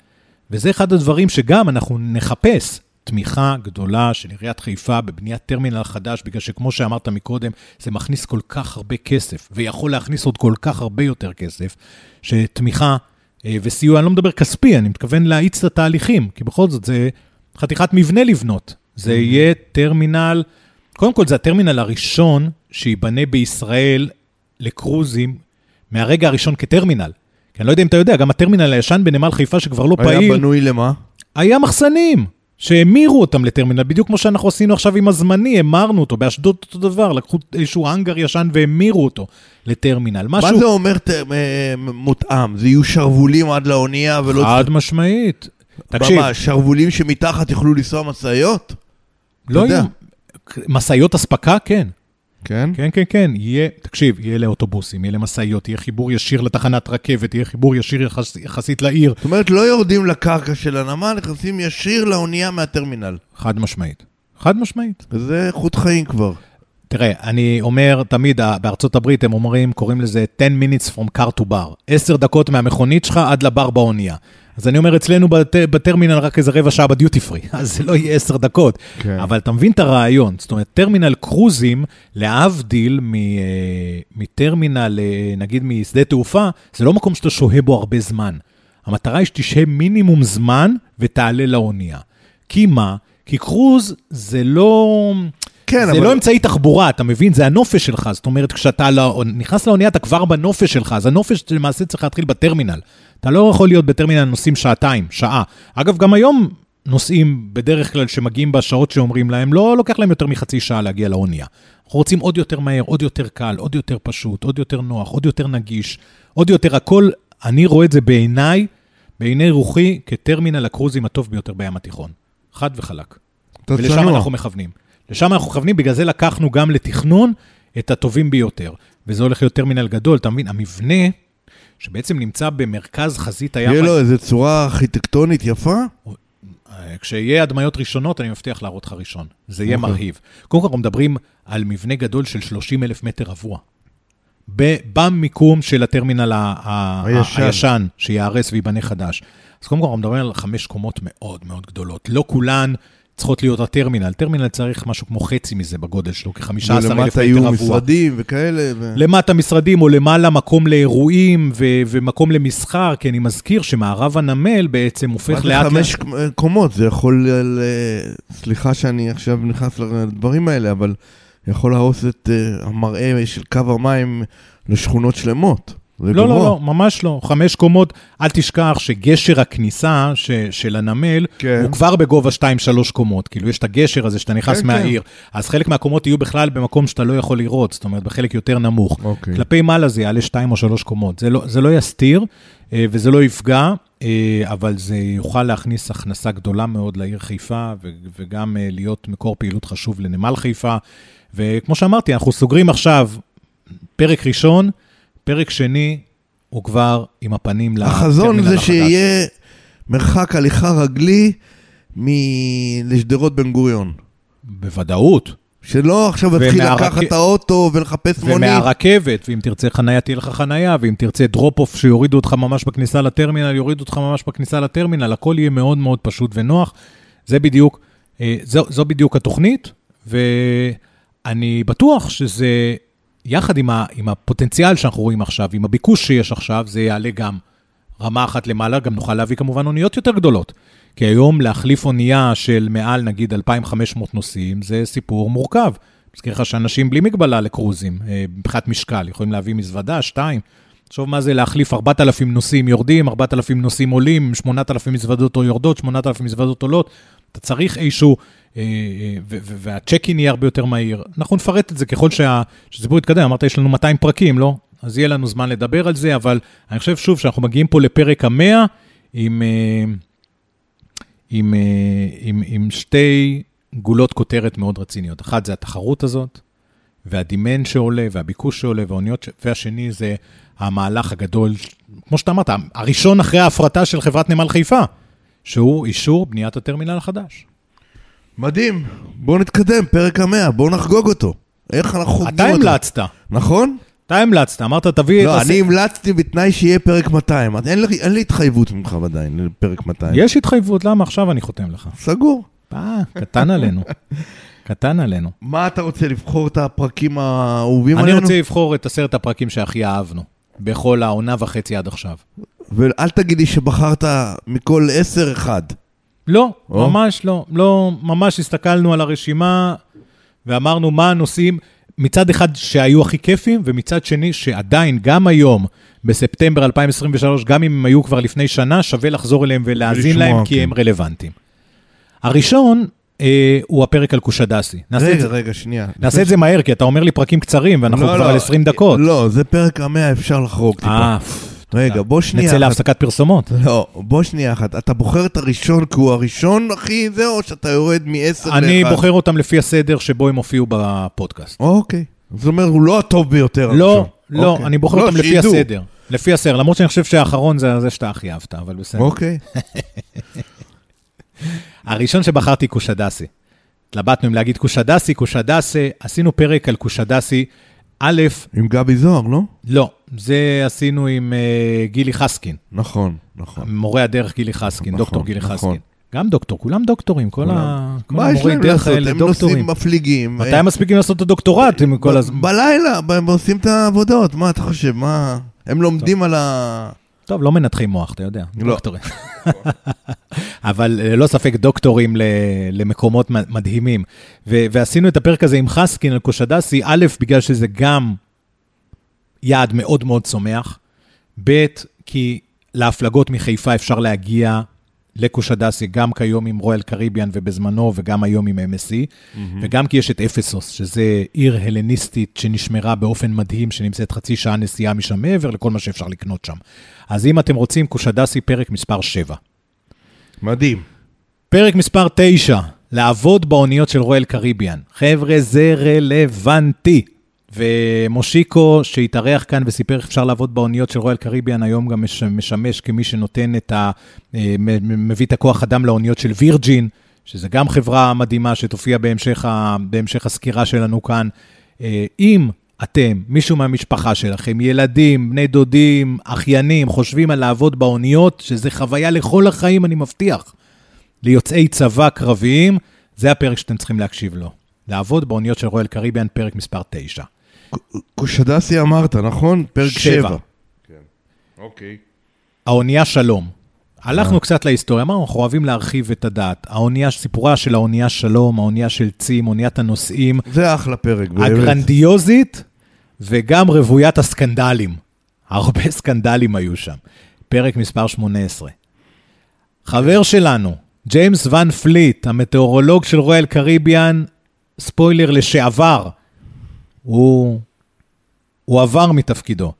Speaker 1: וזה אחד הדברים שגם אנחנו נחפש תמיכה גדולה של עיריית חיפה בבניית טרמינל חדש, בגלל שכמו שאמרת מקודם, זה מכניס כל כך הרבה כסף, ויכול להכניס עוד כל כך הרבה יותר כסף, שתמיכה אה, וסיוע, אני לא מדבר כספי, אני מתכוון להאיץ את התהליכים, כי בכל זאת זה חתיכת מבנה לבנות. זה יהיה טרמינל, קודם כל זה הטרמינל הראשון שייבנה בישראל לקרוזים מהרגע הראשון כטרמינל. כי אני לא יודע אם אתה יודע, גם הטרמינל הישן בנמל חיפה שכבר לא פעיל,
Speaker 2: היה בנוי למה?
Speaker 1: היה מחסנים, שהמירו אותם לטרמינל, בדיוק כמו שאנחנו עשינו עכשיו עם הזמני, המרנו אותו, באשדוד אותו דבר, לקחו איזשהו האנגר ישן והמירו אותו לטרמינל.
Speaker 2: מה זה אומר ת- אה, מותאם? זה יהיו שרוולים עד לאונייה ולא...
Speaker 1: חד משמעית. תקשיב,
Speaker 2: מה, שרוולים שמתחת יוכלו לנסוע משאיות?
Speaker 1: לא. יהיו... משאיות אספקה, כן.
Speaker 2: כן.
Speaker 1: כן, כן, כן, יהיה, תקשיב, יהיה לאוטובוסים, יהיה למשאיות, יהיה חיבור ישיר לתחנת רכבת, יהיה חיבור ישיר יחס, יחסית לעיר,
Speaker 2: זאת אומרת, לא יורדים לקרקע של הנמל, נכנסים ישיר לאונייה מהטרמינל.
Speaker 1: חד משמעית. חד משמעית.
Speaker 2: וזה איכות חיים כבר.
Speaker 1: תראה, אני אומר תמיד, ה- בארצות הברית הם אומרים, קוראים לזה 10 minutes from car to bar. 10 דקות מהמכונית שלך עד לבר באונייה. אז אני אומר, אצלנו בת, בטרמינל רק איזה רבע שעה בדיוטי פרי, אז זה לא יהיה 10 דקות.
Speaker 2: כן.
Speaker 1: אבל אתה מבין את הרעיון, זאת אומרת, טרמינל קרוזים, להבדיל מ, אה, מטרמינל, אה, נגיד משדה תעופה, זה לא מקום שאתה שוהה בו הרבה זמן. המטרה היא שתשהה מינימום זמן ותעלה לאונייה. כי מה? כי קרוז זה לא...
Speaker 2: כן,
Speaker 1: זה
Speaker 2: אבל-
Speaker 1: לא אמצעי תחבורה, אתה מבין? זה הנופש שלך. זאת אומרת, כשאתה לא, נכנס לאונייה, אתה כבר בנופש שלך, אז הנופש למעשה צריך להתחיל בטרמינל. אתה לא יכול להיות בטרמינל נוסעים שעתיים, שעה. אגב, גם היום נוסעים, בדרך כלל, שמגיעים בשעות שאומרים להם, לא לוקח להם יותר מחצי שעה להגיע לאונייה. אנחנו רוצים עוד יותר מהר, עוד יותר קל, עוד יותר פשוט, עוד יותר נוח, עוד יותר נגיש, עוד יותר הכל. אני רואה את זה בעיניי, בעיני רוחי, כטרמינל הקרוזים הטוב ביותר בים התיכון. חד וחלק. ולשם
Speaker 2: צנוע.
Speaker 1: אנחנו מכוונים. לשם אנחנו מכוונים, בגלל זה לקחנו גם לתכנון את הטובים ביותר. וזה הולך להיות טרמינל גדול, אתה מבין? המבנה, שבעצם נמצא במרכז חזית הים,
Speaker 2: יהיה לו איזו צורה ארכיטקטונית יפה?
Speaker 1: אה, כשיהיה הדמיות ראשונות, אני מבטיח להראות לך ראשון. זה יהיה
Speaker 2: אוקיי.
Speaker 1: מרהיב. קודם כל, אנחנו מדברים על מבנה גדול של 30 אלף מטר רבוע. במיקום של הטרמינל ה- ה-
Speaker 2: הישן.
Speaker 1: הישן, שייהרס וייבנה חדש. אז קודם כל, אנחנו מדברים על חמש קומות מאוד מאוד גדולות. לא כולן צריכות להיות הטרמינל. טרמינל צריך משהו כמו חצי מזה בגודל שלו, כ-15 אלף מטר
Speaker 2: ולמטה
Speaker 1: רבוע.
Speaker 2: יהיו משרדים וכאלה. ו...
Speaker 1: למטה משרדים או למעלה מקום לאירועים ו- ומקום למסחר, כי אני מזכיר שמערב הנמל בעצם הופך לאט לאט...
Speaker 2: חמש קומות? זה יכול... ל- סליחה שאני עכשיו נכנס לדברים האלה, אבל יכול להרוס את אה, המראה של קו המים לשכונות שלמות.
Speaker 1: לא. לא, לא, ממש לא. חמש קומות, אל תשכח שגשר הכניסה ש, של הנמל,
Speaker 2: כן.
Speaker 1: הוא כבר בגובה 2-3 קומות. כאילו, יש את הגשר הזה שאתה נכנס
Speaker 2: כן,
Speaker 1: מהעיר. אז חלק מהקומות יהיו בכלל במקום שאתה לא יכול לראות, זאת אומרת, בחלק יותר נמוך.
Speaker 2: אוקיי.
Speaker 1: כלפי מעלה זה יעלה 2 או 3 קומות. זה לא, זה לא יסתיר אה, וזה לא יפגע, אה, אבל זה יוכל להכניס הכנסה גדולה מאוד לעיר חיפה, וגם אה, להיות מקור פעילות חשוב לנמל חיפה. וכמו שאמרתי, אנחנו סוגרים עכשיו פרק ראשון, פרק שני הוא כבר עם הפנים
Speaker 2: החזון
Speaker 1: לטרמינל
Speaker 2: זה
Speaker 1: החדש.
Speaker 2: שיהיה מרחק הליכה רגלי מ- לשדרות בן גוריון.
Speaker 1: בוודאות.
Speaker 2: שלא עכשיו יתחיל
Speaker 1: ומהרכ-
Speaker 2: לקחת את האוטו ולחפש מונית.
Speaker 1: ומהרכבת, ואם תרצה חניה, תהיה לך חניה, ואם תרצה drop-off שיורידו אותך ממש בכניסה לטרמינל, יורידו אותך ממש בכניסה לטרמינל, הכל יהיה מאוד מאוד פשוט ונוח. זה בדיוק, אה, זו, זו בדיוק התוכנית, אני בטוח שזה, יחד עם, ה, עם הפוטנציאל שאנחנו רואים עכשיו, עם הביקוש שיש עכשיו, זה יעלה גם רמה אחת למעלה, גם נוכל להביא כמובן אוניות יותר גדולות. כי היום להחליף אונייה של מעל נגיד 2,500 נוסעים, זה סיפור מורכב. מזכיר לך שאנשים בלי מגבלה לקרוזים, אה, מבחינת משקל, יכולים להביא מזוודה, שתיים. תחשוב מה זה להחליף 4,000 נוסעים יורדים, 4,000 נוסעים עולים, 8,000 מזוודות או יורדות, 8,000 מזוודות עולות. אתה צריך איזשהו, אה, אה, והצ'ק-אין יהיה הרבה יותר מהיר. אנחנו נפרט את זה ככל שהסיפור יתקדם. אמרת, יש לנו 200 פרקים, לא? אז יהיה לנו זמן לדבר על זה, אבל אני חושב שוב שאנחנו מגיעים פה לפרק המאה עם, עם, עם, עם שתי גולות כותרת מאוד רציניות. אחת זה התחרות הזאת, והדימן שעולה, והביקוש שעולה, והאוניות, והשני זה המהלך הגדול, כמו שאתה אמרת, הראשון אחרי ההפרטה של חברת נמל חיפה, שהוא אישור בניית הטרמינל החדש.
Speaker 2: מדהים, בואו נתקדם, פרק המאה, בואו נחגוג אותו. איך אנחנו חוגגים
Speaker 1: אותו? אתה המלצת.
Speaker 2: נכון?
Speaker 1: אתה המלצת, אמרת תביא
Speaker 2: לא, אני המלצתי בתנאי שיהיה פרק 200. אין לי, אין לי התחייבות ממך עדיין לפרק 200.
Speaker 1: יש התחייבות, למה? עכשיו אני חותם לך.
Speaker 2: סגור.
Speaker 1: אה, קטן עלינו. קטן עלינו.
Speaker 2: מה אתה רוצה, לבחור את הפרקים האהובים
Speaker 1: עלינו?
Speaker 2: אני
Speaker 1: רוצה לבחור את עשרת הפרקים שהכי אהבנו, בכל העונה וחצי עד עכשיו.
Speaker 2: ואל תגיד לי שבחרת מכל עשר אחד.
Speaker 1: לא, או? ממש לא. לא, ממש הסתכלנו על הרשימה ואמרנו מה הנושאים, מצד אחד שהיו הכי כיפים, ומצד שני שעדיין, גם היום, בספטמבר 2023, גם אם הם היו כבר לפני שנה, שווה לחזור אליהם ולהאזין להם, כי כן. הם רלוונטיים. הראשון אה, הוא הפרק על קושדסי.
Speaker 2: רגע, רגע, שנייה.
Speaker 1: נעשה את זה מהר, כי אתה אומר לי פרקים קצרים, ואנחנו לא, כבר לא, על 20 דקות.
Speaker 2: לא, זה פרק המאה, אפשר לחרוג טיפה. רגע, בוא שנייה
Speaker 1: נצא להפסקת פרסומות.
Speaker 2: לא, בוא שנייה אחת. אתה בוחר את הראשון כי הוא הראשון, אחי, זה, או שאתה יורד מ-10 ל-1?
Speaker 1: אני בוחר אותם לפי הסדר שבו הם הופיעו בפודקאסט.
Speaker 2: אוקיי. זאת אומרת, הוא לא הטוב ביותר.
Speaker 1: לא, לא, אוקיי. אני בוחר לא, אותם לפי הסדר. לפי הסדר, למרות שאני חושב שהאחרון זה זה שאתה הכי אהבת, אבל בסדר.
Speaker 2: אוקיי.
Speaker 1: הראשון שבחרתי קושדסי. התלבטנו אם להגיד קושדסי, קושדסי, עשינו פרק על קושדסי. א',
Speaker 2: עם גבי זוהר, לא?
Speaker 1: לא, זה עשינו עם uh, גילי חסקין.
Speaker 2: נכון, נכון.
Speaker 1: מורה הדרך גילי חסקין, נכון, דוקטור גילי נכון. חסקין. גם דוקטור, כולם דוקטורים, כל, ה...
Speaker 2: כל המורי דרך האלה דוקטורים. מה יש להם לעשות? הם נושאים מפליגים.
Speaker 1: מתי הם מספיקים לעשות את הדוקטורט עם כל הזמן?
Speaker 2: בלילה, הם עושים את העבודות, מה אתה חושב? מה... הם לומדים על ה...
Speaker 1: טוב, לא מנתחי מוח, אתה יודע, לא. דוקטורים. אבל ללא אה, ספק דוקטורים למקומות מדהימים. ועשינו את הפרק הזה עם חסקין על קושדסי, א', בגלל שזה גם יעד מאוד מאוד צומח, ב', כי להפלגות מחיפה אפשר להגיע לקושדסי, גם כיום עם רויאל קריביאן ובזמנו, וגם היום עם MSC, mm-hmm. וגם כי יש את אפסוס, שזה עיר הלניסטית שנשמרה באופן מדהים, שנמצאת חצי שעה נסיעה משם מעבר לכל מה שאפשר לקנות שם. אז אם אתם רוצים, קושדסי פרק מספר 7.
Speaker 2: מדהים.
Speaker 1: פרק מספר 9, לעבוד באוניות של רויאל קריביאן. חבר'ה, זה רלוונטי. ומושיקו, שהתארח כאן וסיפר איך אפשר לעבוד באוניות של רויאל קריביאן, היום גם משמש כמי שנותן את ה... אה, מביא את הכוח אדם לאוניות של וירג'ין, שזה גם חברה מדהימה שתופיע בהמשך, ה... בהמשך הסקירה שלנו כאן. אה, אם אתם, מישהו מהמשפחה שלכם, ילדים, בני דודים, אחיינים, חושבים על לעבוד באוניות, שזה חוויה לכל החיים, אני מבטיח, ליוצאי צבא קרביים, זה הפרק שאתם צריכים להקשיב לו. לעבוד באוניות של רויאל קריביאן, פרק מספר 9.
Speaker 2: קושדסי אמרת, נכון? פרק 7.
Speaker 1: כן, אוקיי. האונייה שלום. הלכנו. קצת להיסטוריה, אמרנו, אנחנו אוהבים להרחיב את הדעת. האונייה, סיפורה של האונייה שלום, האונייה של צים, אוניית הנוסעים.
Speaker 2: זה אחלה פרק,
Speaker 1: באמת. הגרנדיוזית וגם רוויית הסקנדלים. הרבה סקנדלים היו שם. פרק מספר 18. חבר שלנו, ג'יימס ון פליט, המטאורולוג של רויאל קריביאן, ספוילר לשעבר, הוא, הוא עבר מתפקידו.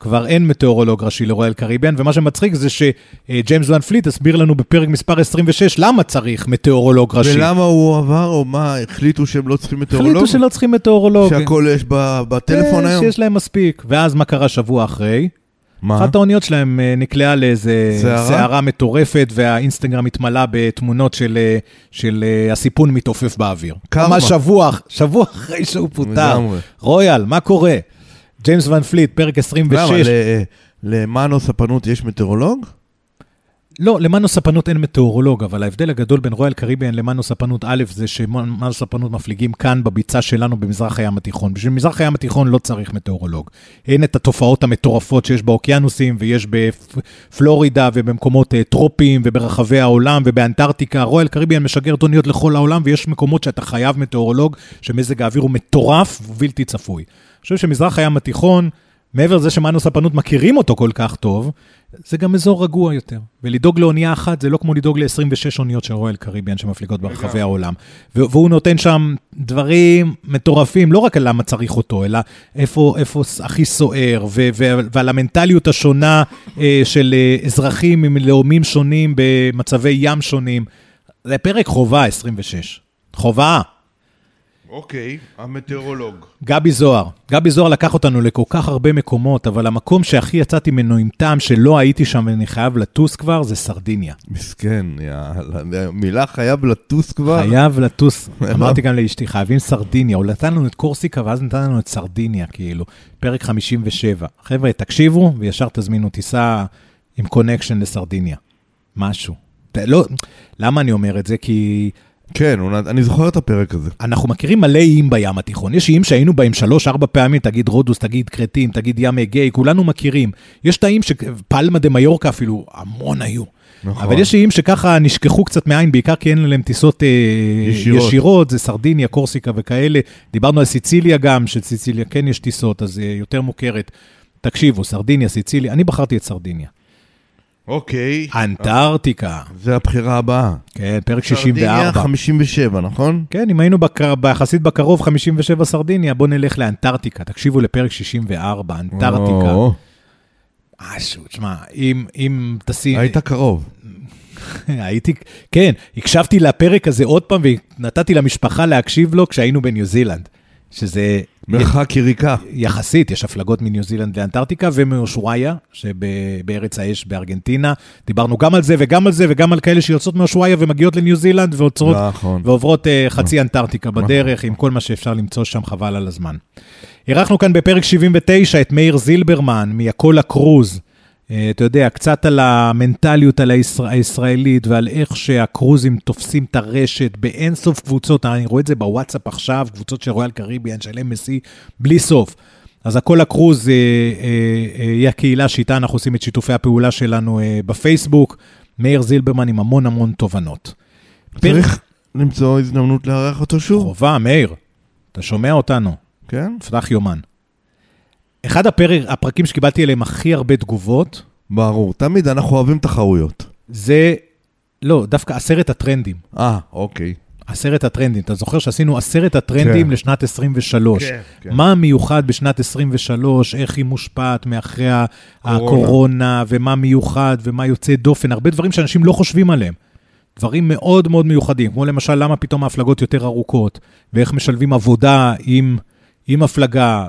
Speaker 1: כבר אין מטאורולוג ראשי לרויאל קריביאן, ומה שמצחיק זה שג'יימס ון פליט הסביר לנו בפרק מספר 26 למה צריך מטאורולוג ראשי.
Speaker 2: ולמה הוא עבר, או מה, החליטו שהם לא צריכים מטאורולוג?
Speaker 1: החליטו שלא צריכים מטאורולוג.
Speaker 2: שהכל יש בטלפון היום?
Speaker 1: שיש להם מספיק. ואז מה קרה שבוע אחרי? מה? אחת האוניות שלהם אה, נקלעה לאיזה סערה מטורפת, והאינסטגרם התמלא בתמונות של, אה, של אה, הסיפון מתעופף באוויר. כמה? ממש שבוע, שבוע אחרי שהוא פוטר. רויאל, מה קורה? ג'יימס ון פליט, פרק 26. למה,
Speaker 2: למנו ספנות יש מטאורולוג?
Speaker 1: לא, למנו ספנות אין מטאורולוג, אבל ההבדל הגדול בין רויאל קריביאן למנו ספנות א' זה שמנו ספנות מפליגים כאן בביצה שלנו במזרח הים התיכון. בשביל מזרח הים התיכון לא צריך מטאורולוג. אין את התופעות המטורפות שיש באוקיינוסים ויש בפלורידה ובמקומות אה, טרופיים וברחבי העולם ובאנטארקטיקה. רויאל קריביאן משגר אוניות לכל העולם ויש מקומות שאתה חייב מטאורולוג, שמזג האוויר הוא מטורף ובלתי צפוי. אני חושב שמזרח הים התיכון... מעבר לזה שמנו ספנות מכירים אותו כל כך טוב, זה גם אזור רגוע יותר. ולדאוג לאונייה אחת זה לא כמו לדאוג ל-26 אוניות של רואל קריביאן שמפליגות ברחבי העולם. והוא נותן שם דברים מטורפים, לא רק על למה צריך אותו, אלא איפה, איפה הכי סוער, ועל המנטליות השונה אה, של אה, אזרחים עם לאומים שונים במצבי ים שונים. זה פרק חובה 26. חובה.
Speaker 2: אוקיי, המטאורולוג.
Speaker 1: גבי זוהר. גבי זוהר לקח אותנו לכל כך הרבה מקומות, אבל המקום שהכי יצאתי ממנו עם טעם שלא הייתי שם ואני חייב לטוס כבר, זה סרדיניה.
Speaker 2: מסכן, יאללה, מילה חייב לטוס כבר.
Speaker 1: חייב לטוס. אמרתי גם לאשתי, חייבים סרדיניה. הוא נתן לנו את קורסיקה ואז נתן לנו את סרדיניה, כאילו. פרק 57. חבר'ה, תקשיבו וישר תזמינו טיסה עם קונקשן לסרדיניה. משהו. לא, למה אני אומר את זה? כי...
Speaker 2: כן, אני זוכר את הפרק הזה.
Speaker 1: אנחנו מכירים מלא איים בים התיכון. יש איים שהיינו בהם שלוש-ארבע פעמים, תגיד רודוס, תגיד כרתים, תגיד ים אגאי, כולנו מכירים. יש את האיים שפלמה דה מיורקה אפילו, המון היו. נכון. אבל יש איים שככה נשכחו קצת מעין, בעיקר כי אין להם טיסות אה, ישירות. ישירות, זה סרדיניה, קורסיקה וכאלה. דיברנו על סיציליה גם, שסיציליה כן יש טיסות, אז אה, יותר מוכרת. תקשיבו, סרדיניה, סיציליה, אני בחרתי את סרדיניה.
Speaker 2: אוקיי.
Speaker 1: אנטארקטיקה.
Speaker 2: זה הבחירה הבאה.
Speaker 1: כן, פרק 64.
Speaker 2: סרדיניה 57, נכון?
Speaker 1: כן, אם היינו ביחסית בקרוב 57 סרדיניה, בואו נלך לאנטארקטיקה. תקשיבו לפרק 64, אנטארקטיקה. משהו, תשמע, אם, אם תשים...
Speaker 2: היית קרוב.
Speaker 1: הייתי, כן, הקשבתי לפרק הזה עוד פעם ונתתי למשפחה להקשיב לו כשהיינו בניו זילנד. שזה...
Speaker 2: מרחק יריקה.
Speaker 1: יחסית, יש הפלגות מניו זילנד לאנטארקטיקה ומאושוויה, שבארץ האש בארגנטינה. דיברנו גם על זה וגם על זה וגם על כאלה שיוצאות מאושוויה ומגיעות לניו זילנד ועוצרות, נכון. ועוברות uh, חצי נכון. אנטארקטיקה בדרך, נכון. עם כל מה שאפשר למצוא שם, חבל על הזמן. אירחנו כאן בפרק 79 את מאיר זילברמן, מהכל הקרוז. אה, אתה יודע, קצת על המנטליות על הישראל, הישראלית ועל איך שהקרוזים תופסים את הרשת באינסוף קבוצות, אני רואה את זה בוואטסאפ עכשיו, קבוצות של רויאל קריביאן, של MSC, בלי סוף. אז הכל הקרוז אה, אה, היא הקהילה שאיתה אנחנו עושים את שיתופי הפעולה שלנו בפייסבוק. מאיר זילברמן עם המון המון תובנות.
Speaker 2: צריך למצוא הזדמנות לארח אותו שוב.
Speaker 1: חובה, מאיר, אתה שומע אותנו.
Speaker 2: כן.
Speaker 1: פתח יומן. אחד הפרק, הפרקים שקיבלתי עליהם הכי הרבה תגובות...
Speaker 2: ברור, תמיד אנחנו אוהבים תחרויות.
Speaker 1: זה, לא, דווקא עשרת הטרנדים.
Speaker 2: אה, אוקיי.
Speaker 1: עשרת הטרנדים. אתה זוכר שעשינו עשרת הטרנדים כן. לשנת 23. כן, כן. מה מיוחד בשנת 23, איך היא מושפעת מאחרי קורונה. הקורונה, ומה מיוחד ומה יוצא דופן, הרבה דברים שאנשים לא חושבים עליהם. דברים מאוד מאוד מיוחדים, כמו למשל, למה פתאום ההפלגות יותר ארוכות, ואיך משלבים עבודה עם, עם הפלגה,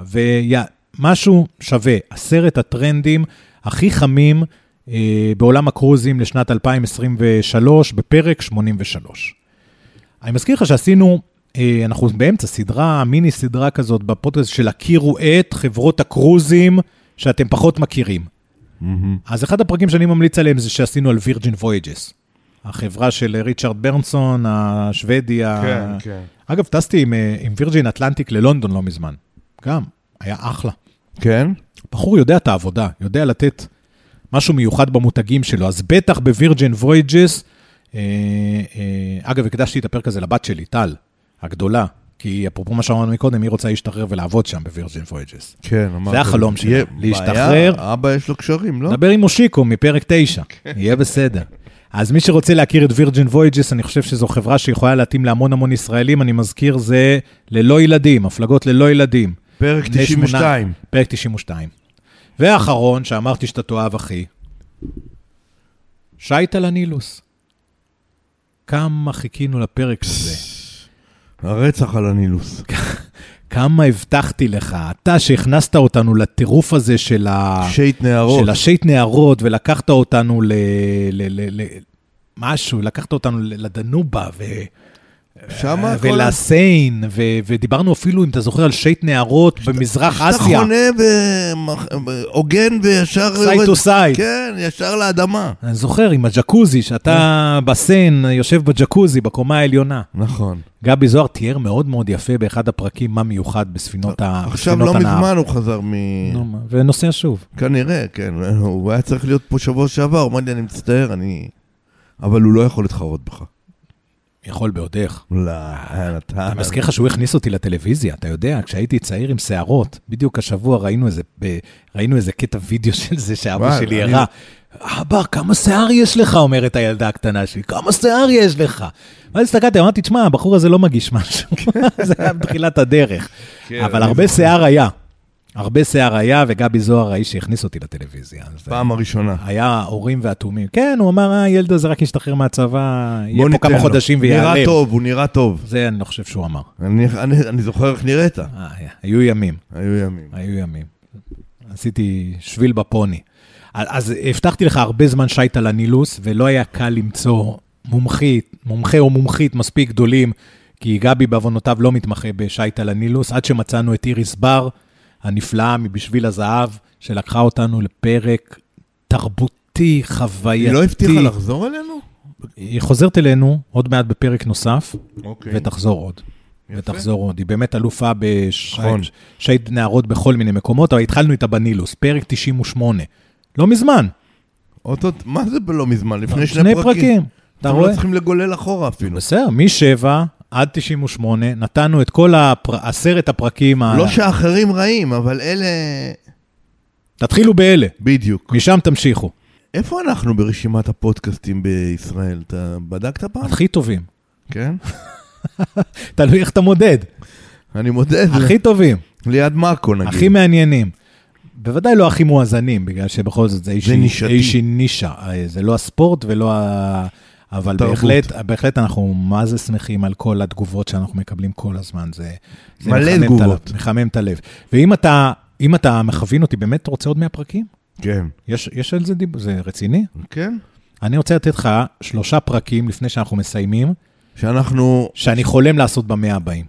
Speaker 1: משהו שווה, עשרת הטרנדים הכי חמים אה, בעולם הקרוזים לשנת 2023, בפרק 83. אני מזכיר לך שעשינו, אה, אנחנו באמצע סדרה, מיני סדרה כזאת בפודקאסט של הכירו את חברות הקרוזים שאתם פחות מכירים. Mm-hmm. אז אחד הפרקים שאני ממליץ עליהם זה שעשינו על וירג'ין וויג'ס. החברה של ריצ'רד ברנסון, השוודי. כן, ה... כן. אגב, טסתי עם, אה, עם וירג'ין אטלנטיק ללונדון לא מזמן. גם, היה אחלה.
Speaker 2: כן?
Speaker 1: בחור יודע את העבודה, יודע לתת משהו מיוחד במותגים שלו, אז בטח בווירג'ין וויאג'ס, אה, אה, אגב, הקדשתי את הפרק הזה לבת שלי, טל, הגדולה, כי אפרופו מה שאמרנו מקודם, היא רוצה להשתחרר ולעבוד שם בווירג'ין וויאג'ס.
Speaker 2: כן,
Speaker 1: אמרתי. זה החלום שלה, להשתחרר.
Speaker 2: בעיה, אבא יש לו קשרים, לא?
Speaker 1: דבר עם מושיקו מפרק 9, כן. יהיה בסדר. אז מי שרוצה להכיר את וירג'ין וויאג'ס, אני חושב שזו חברה שיכולה להתאים להמון המון ישראלים, אני מזכיר, זה ללא ילדים, הפלגות ללא ילדים.
Speaker 2: פרק 92.
Speaker 1: פרק 92. ואחרון, שאמרתי שאתה תאהב, אחי, שייט על הנילוס. כמה חיכינו לפרק הזה.
Speaker 2: הרצח על הנילוס.
Speaker 1: כמה הבטחתי לך, אתה שהכנסת אותנו לטירוף הזה של ה...
Speaker 2: שייט נהרות.
Speaker 1: של השייט נהרות, ולקחת אותנו ל... ל... ל... ל... משהו, לקחת אותנו לדנובה, ו...
Speaker 2: שמה כל ה-
Speaker 1: ולסיין, ו- ודיברנו אפילו, אם אתה זוכר, על שייט נהרות במזרח
Speaker 2: שאתה
Speaker 1: אסיה.
Speaker 2: חונה במח- בהוגן וישר... יורד-
Speaker 1: to side.
Speaker 2: כן, ישר לאדמה.
Speaker 1: אני זוכר, עם הג'קוזי, שאתה
Speaker 2: כן.
Speaker 1: בסיין, יושב בג'קוזי, בקומה העליונה.
Speaker 2: נכון.
Speaker 1: גבי זוהר תיאר מאוד מאוד יפה באחד הפרקים מה מיוחד בספינות ה-
Speaker 2: עכשיו
Speaker 1: בספינות
Speaker 2: לא
Speaker 1: הנהר.
Speaker 2: מזמן הוא חזר מ...
Speaker 1: ונוסע שוב.
Speaker 2: כנראה, כן. הוא היה צריך להיות פה שבוע שעבר, הוא אמר לי, אני מצטער, אני... אבל הוא לא יכול להתחרות בך.
Speaker 1: יכול בעודך.
Speaker 2: לא, אתה...
Speaker 1: אני מזכיר לך שהוא הכניס אותי לטלוויזיה, אתה יודע, כשהייתי צעיר עם שערות, בדיוק השבוע ראינו איזה, ב, ראינו איזה קטע וידאו של זה שאבא שלי הראה. אבא, כמה שיער יש לך? אומרת הילדה הקטנה שלי, כמה שיער יש לך? ואז הסתכלתי, אמרתי, תשמע, הבחור הזה לא מגיש משהו, זה היה בתחילת הדרך.
Speaker 2: כן,
Speaker 1: אבל הרבה. שיער היה. הרבה שיער היה, וגבי זוהר האיש שהכניס אותי לטלוויזיה.
Speaker 2: פעם הראשונה.
Speaker 1: היה הורים ואטומים. כן, הוא אמר, "אה, הילד הזה רק ישתחרר מהצבא, יהיה פה כמה
Speaker 2: לו.
Speaker 1: חודשים
Speaker 2: נראה
Speaker 1: ויעלם.
Speaker 2: טוב, הוא נראה טוב.
Speaker 1: זה אני לא חושב שהוא אמר.
Speaker 2: אני, אני, אני זוכר איך נראית.
Speaker 1: אה, היו ימים,
Speaker 2: היו ימים.
Speaker 1: היו ימים. עשיתי שביל בפוני. אז הבטחתי לך הרבה זמן שייט על הנילוס, ולא היה קל למצוא מומחית, מומחה או מומחית מספיק גדולים, כי גבי בעוונותיו לא מתמחה בשייט על הנילוס, עד שמצאנו את איריס בר, הנפלאה מבשביל הזהב, שלקחה אותנו לפרק תרבותי, חווייתי.
Speaker 2: היא לא הבטיחה לחזור אלינו?
Speaker 1: היא חוזרת אלינו עוד מעט בפרק נוסף,
Speaker 2: אוקיי.
Speaker 1: ותחזור עוד.
Speaker 2: יפה.
Speaker 1: ותחזור עוד. היא באמת אלופה
Speaker 2: נכון.
Speaker 1: בשייט נערות בכל מיני מקומות, אבל התחלנו איתה בנילוס, פרק 98. לא מזמן,
Speaker 2: אותו, מה זה בלא מזמן? לפני שני,
Speaker 1: שני
Speaker 2: פרקים.
Speaker 1: פרקים. אתה
Speaker 2: אתם
Speaker 1: רואה?
Speaker 2: לא צריכים לגולל אחורה אפילו.
Speaker 1: בסדר, מ-7 עד 98, נתנו את כל הפר... עשרת הפרקים. ה-
Speaker 2: לא שאחרים רעים, אבל אלה...
Speaker 1: תתחילו באלה,
Speaker 2: בדיוק.
Speaker 1: משם תמשיכו.
Speaker 2: איפה אנחנו ברשימת הפודקאסטים בישראל? אתה בדקת פעם?
Speaker 1: הכי טובים.
Speaker 2: כן?
Speaker 1: תלוי איך אתה מודד.
Speaker 2: אני מודה, זה
Speaker 1: הכי טובים,
Speaker 2: ליד מאקו נגיד.
Speaker 1: הכי מעניינים. בוודאי לא הכי מואזנים, בגלל שבכל זאת זה איזושהי נישה. אה, זה לא הספורט ולא ה... אבל
Speaker 2: תרבות.
Speaker 1: בהחלט, בהחלט אנחנו מה זה שמחים על כל התגובות שאנחנו מקבלים כל הזמן. זה, זה
Speaker 2: מלא
Speaker 1: מחמם את
Speaker 2: תגובות.
Speaker 1: הלב, מחמם את הלב. ואם אתה, אם אתה מכווין אותי, באמת רוצה עוד 100 פרקים?
Speaker 2: כן.
Speaker 1: יש, יש על זה דיבור, זה רציני?
Speaker 2: כן?
Speaker 1: אני רוצה לתת לך שלושה פרקים לפני שאנחנו מסיימים,
Speaker 2: שאנחנו...
Speaker 1: שאני חולם לעשות במאה הבאים.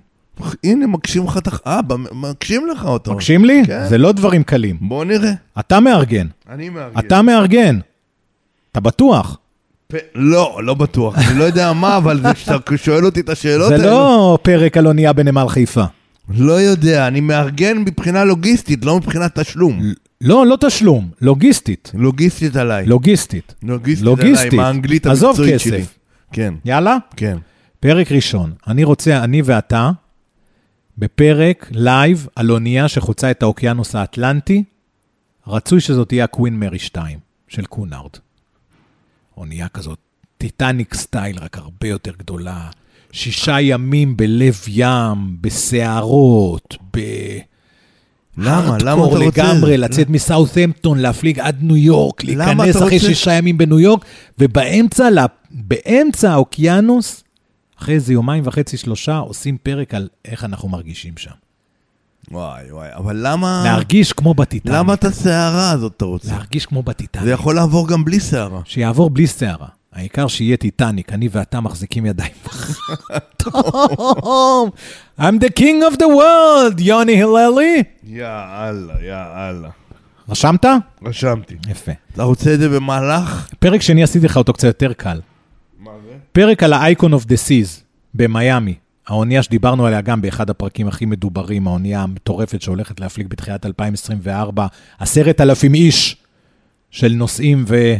Speaker 2: הנה, מקשים לך את ה... אה, מקשים לך אותו.
Speaker 1: מקשים לי?
Speaker 2: כן.
Speaker 1: זה לא דברים קלים.
Speaker 2: בוא נראה.
Speaker 1: אתה מארגן,
Speaker 2: אני מארגן.
Speaker 1: אתה מארגן. אתה בטוח.
Speaker 2: לא, לא בטוח. אני לא יודע מה, אבל זה שאתה שואל אותי את השאלות
Speaker 1: זה
Speaker 2: האלה...
Speaker 1: לא פרק על אונייה בנמל חיפה.
Speaker 2: לא יודע, אני מארגן מבחינה לוגיסטית, לא מבחינת תשלום.
Speaker 1: לא, לא תשלום, לוגיסטית.
Speaker 2: לוגיסטית עליי.
Speaker 1: לוגיסטית.
Speaker 2: לוגיסטית
Speaker 1: לוגיסטית.
Speaker 2: עליי, עם האנגלית
Speaker 1: עזוב
Speaker 2: המקצועית
Speaker 1: כסף.
Speaker 2: שלי. כן,
Speaker 1: יאללה?
Speaker 2: כן.
Speaker 1: פרק ראשון. אני רוצה, אני ואתה, בפרק לייב על אונייה שחוצה את האוקיינוס האטלנטי, רצוי שזאת תהיה הקווין מרי 2 של קונארד. אונייה כזאת, טיטניק style, רק הרבה יותר גדולה. שישה ימים בלב ים, בסערות, ב...
Speaker 2: למה? למה אתה רוצה?
Speaker 1: לגמרי, לצאת מסאות'המפטון, להפליג עד ניו יורק, להיכנס אחרי? שישה ימים בניו יורק, ובאמצע, באמצע האוקיינוס, אחרי איזה יומיים וחצי, שלושה, עושים פרק על איך אנחנו מרגישים שם.
Speaker 2: וואי, וואי, אבל למה...
Speaker 1: להרגיש כמו בטיטניק.
Speaker 2: למה את הסערה הזאת אתה רוצה?
Speaker 1: להרגיש כמו בטיטניק.
Speaker 2: זה יכול לעבור גם בלי סערה.
Speaker 1: שיעבור בלי שערה. העיקר שיהיה טיטניק, אני ואתה מחזיקים ידיים. טוב, I'm the king of the world, יוני הללי.
Speaker 2: יאללה, יאללה.
Speaker 1: רשמת?
Speaker 2: רשמתי.
Speaker 1: יפה.
Speaker 2: אתה רוצה את זה במהלך?
Speaker 1: פרק שני עשיתי לך אותו קצת יותר קל.
Speaker 2: מה זה?
Speaker 1: פרק על ה-Icon of the Seas במיאמי. האונייה שדיברנו עליה גם באחד הפרקים הכי מדוברים, האונייה המטורפת שהולכת להפליג בתחילת 2024, עשרת אלפים איש של נוסעים ו...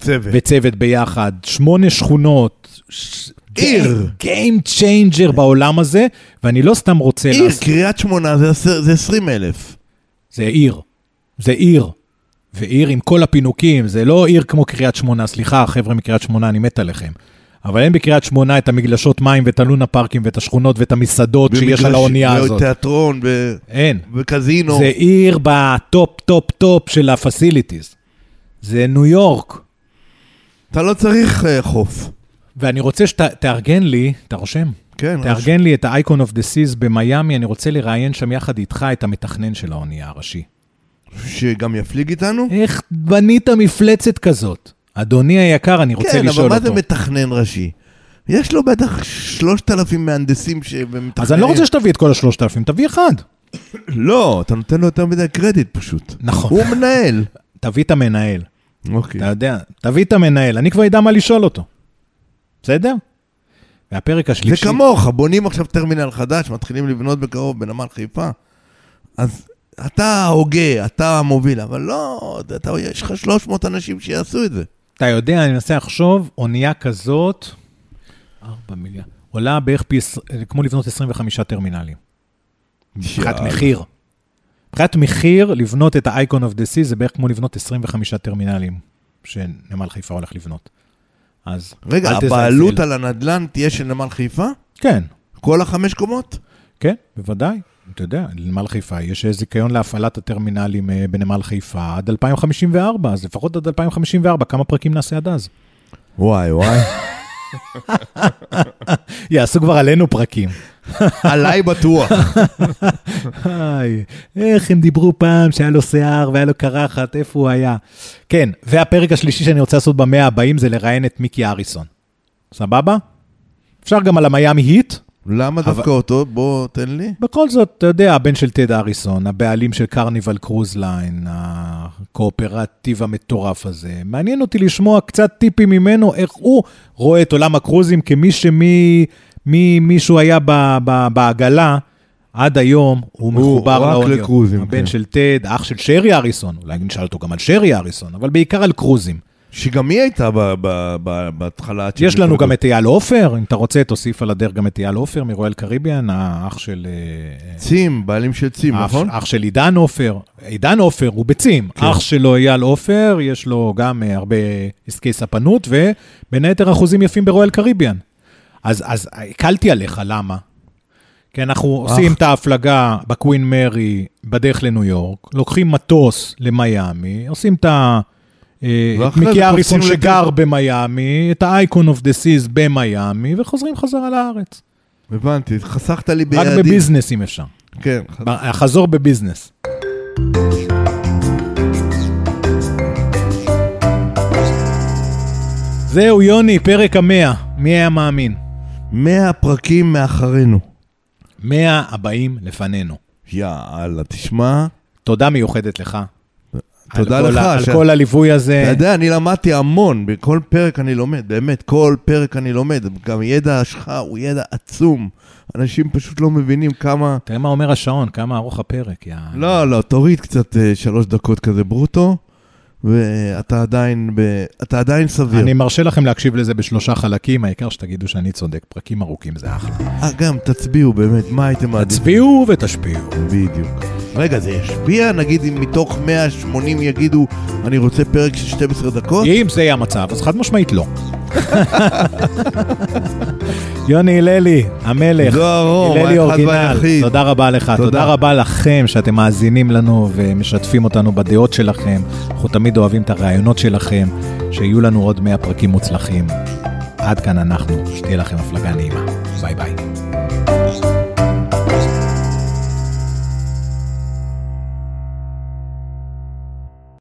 Speaker 2: צוות.
Speaker 1: וצוות ביחד, שמונה שכונות. ש-
Speaker 2: עיר.
Speaker 1: Game changer בעולם הזה, ואני לא סתם רוצה...
Speaker 2: עיר,
Speaker 1: לעשות-
Speaker 2: קריית שמונה זה זה 20 אלף.
Speaker 1: זה עיר. זה עיר. ועיר עם כל הפינוקים, זה לא עיר כמו קריית שמונה, סליחה, חבר'ה מקריית שמונה, אני מת עליכם. אבל אין בקריית שמונה את המגלשות מים ואת הלונה פארקים ואת השכונות ואת המסעדות שיש על האונייה הזאת.
Speaker 2: בתיאטרון, ב-
Speaker 1: אין.
Speaker 2: בקזינו.
Speaker 1: זה עיר בטופ, טופ, טופ של ה facilities. זה ניו יורק.
Speaker 2: אתה לא צריך אה, חוף.
Speaker 1: ואני רוצה שתארגן לי, אתה רושם?
Speaker 2: כן,
Speaker 1: תארגן לי את ה-Icon of the Seas במיאמי, אני רוצה לראיין שם יחד איתך את המתכנן של האונייה הראשי.
Speaker 2: שגם יפליג איתנו?
Speaker 1: איך בנית מפלצת כזאת? אדוני היקר, אני רוצה
Speaker 2: כן,
Speaker 1: לשאול
Speaker 2: אבל
Speaker 1: אותו.
Speaker 2: מה זה מתכנן ראשי? יש לו בטח 3,000 מהנדסים שמתכננים.
Speaker 1: אז אני לא רוצה שתביא את כל השלושת אלפים, תביא אחד.
Speaker 2: לא, אתה נותן לו יותר מדי קרדיט פשוט.
Speaker 1: נכון.
Speaker 2: הוא מנהל.
Speaker 1: תביא את המנהל.
Speaker 2: אוקיי.
Speaker 1: אתה יודע, תביא את המנהל, אני כבר אדע מה לשאול אותו. בסדר? והפרק
Speaker 2: זה
Speaker 1: השלישי...
Speaker 2: כמוך, בונים עכשיו טרמינל חדש, מתחילים לבנות בקרוב בנמל חיפה. אז אתה ההוגה, אתה המוביל, אבל לא, אתה, יש לך 300 אנשים שיעשו את זה.
Speaker 1: אתה יודע, אני מנסה לחשוב, אונייה כזאת, 4 מיליארד, עולה בערך פי, כמו לבנות 25 טרמינלים. מבחינת. מחיר. מבחינת מחיר, לבנות את ה-Icon of the Sea זה בערך כמו לבנות 25 טרמינלים שנמל חיפה הולך לבנות. אז
Speaker 2: רגע. הבעלות על הנדל"ן תהיה של נמל חיפה?
Speaker 1: כן,
Speaker 2: כל החמש קומות?
Speaker 1: כן, בוודאי. אתה יודע, לנמל חיפה יש זיכיון להפעלת הטרמינלים אה, בנמל חיפה עד 2054, אז לפחות עד 2054, כמה פרקים נעשה עד אז?
Speaker 2: וואי וואי.
Speaker 1: יעשו כבר עלינו פרקים.
Speaker 2: עליי בטוח.
Speaker 1: איך הם דיברו פעם שהיה לו שיער והיה לו קרחת, איפה הוא היה? כן, והפרק השלישי שאני רוצה לעשות במאה הבאים זה לראיין את מיקי אריסון. סבבה? אפשר גם על המיאמי היט.
Speaker 2: למה
Speaker 1: אבל-
Speaker 2: דווקא אותו? בוא, תן לי.
Speaker 1: בכל זאת, אתה יודע, הבן של טד אריסון, הבעלים של קרניבל קרוז ליין, הקואופרטיב המטורף הזה. מעניין אותי לשמוע קצת טיפים ממנו, איך הוא רואה את עולם הקרוזים כמי שמי מי, מישהו היה ב, ב, בעגלה, עד היום הוא מחובר
Speaker 2: רק
Speaker 1: לאוניות.
Speaker 2: לקרוזים,
Speaker 1: הבן
Speaker 2: כן.
Speaker 1: של טד, אח של שרי אריסון, אולי נשאל אותו גם על שרי אריסון, אבל בעיקר על קרוזים.
Speaker 2: שגם היא הייתה ב- ב- ב- בהתחלה.
Speaker 1: יש לנו. גם את אייל עופר, אם אתה רוצה, תוסיף על הדרך גם את אייל עופר מרואל קריביאן, האח של... אה,
Speaker 2: צים, בעלים של צים, נכון?
Speaker 1: אח של עידן עופר, עידן עופר הוא בצים,
Speaker 2: כן.
Speaker 1: אח שלו אייל עופר, יש לו גם אה, הרבה עסקי ספנות, ובין היתר אחוזים יפים ברואל קריביאן. אז, אז הקלתי עליך, למה? כי אנחנו עושים את ההפלגה בקווין מרי בדרך לניו יורק, לוקחים מטוס למיאמי, עושים את ה... אה, את
Speaker 2: ואחרי
Speaker 1: מיקי אריסון שגר
Speaker 2: לטבע.
Speaker 1: במיאמי, את ה-Icon of the Seas במיאמי, וחוזרים חזרה לארץ.
Speaker 2: הבנתי, חסכת לי
Speaker 1: רק
Speaker 2: ביעדים.
Speaker 1: בביזנס אם אפשר.
Speaker 2: כן.
Speaker 1: חזור בביזנס. זהו, יוני, פרק המאה. מי היה מאמין?
Speaker 2: 100 פרקים מאחרינו.
Speaker 1: מאה הבאים לפנינו.
Speaker 2: יאללה, תשמע,
Speaker 1: תודה מיוחדת לך.
Speaker 2: תודה
Speaker 1: על
Speaker 2: לך
Speaker 1: על
Speaker 2: ש-
Speaker 1: כל הליווי
Speaker 2: אתה
Speaker 1: הזה.
Speaker 2: יודע, אני למדתי המון, בכל פרק אני לומד, באמת, כל פרק אני לומד. גם ידע שלך הוא ידע עצום. אנשים פשוט לא מבינים כמה...
Speaker 1: תראה מה אומר השעון, כמה ארוך הפרק. יא-
Speaker 2: לא, לא, תוריד קצת אה, שלוש דקות כזה ברוטו, ואתה עדיין, ב... אתה עדיין סביר.
Speaker 1: אני מרשה לכם להקשיב לזה בשלושה חלקים, העיקר שתגידו שאני צודק. פרקים ארוכים זה אחלה.
Speaker 2: אה, גם, תצביעו באמת, מה הייתם מעדיפים?
Speaker 1: תצביעו ותשפיעו.
Speaker 2: בדיוק. רגע, זה ישפיע? נגיד אם מתוך 180 יגידו, אני רוצה פרק של 12 דקות?
Speaker 1: אם זה יהיה המצב, אז חד משמעית לא. יוני הללי, המלך, הללי אורגינל. תודה רבה לך,
Speaker 2: תודה.
Speaker 1: תודה רבה לכם שאתם מאזינים לנו ומשתפים אותנו בדעות שלכם. אנחנו תמיד אוהבים את הרעיונות שלכם, שיהיו לנו עוד 100 פרקים מוצלחים. עד כאן אנחנו, שתהיה לכם הפלגה נעימה. ביי ביי.